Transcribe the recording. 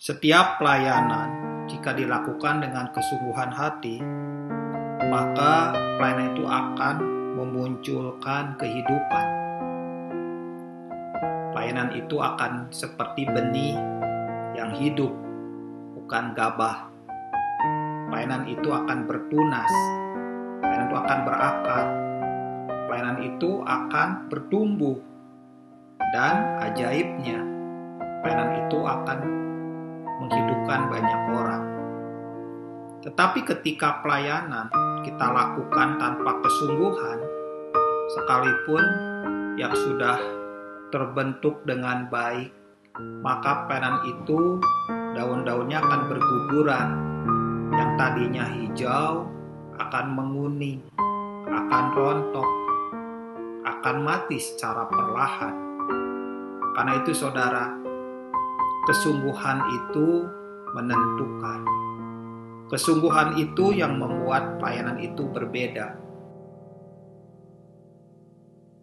Setiap pelayanan, jika dilakukan dengan kesungguhan hati, maka pelayanan itu akan memunculkan kehidupan. Pelayanan itu akan seperti benih yang hidup, bukan gabah. Pelayanan itu akan bertunas, pelayanan itu akan berakar, pelayanan itu akan bertumbuh, dan ajaibnya, pelayanan itu akan menghidupkan banyak orang. Tetapi ketika pelayanan kita lakukan tanpa kesungguhan, sekalipun yang sudah terbentuk dengan baik, maka pelayanan itu daun-daunnya akan berguguran. Yang tadinya hijau akan menguning, akan rontok, akan mati secara perlahan. Karena itu saudara, Kesungguhan itu menentukan. Kesungguhan itu yang membuat pelayanan itu berbeda.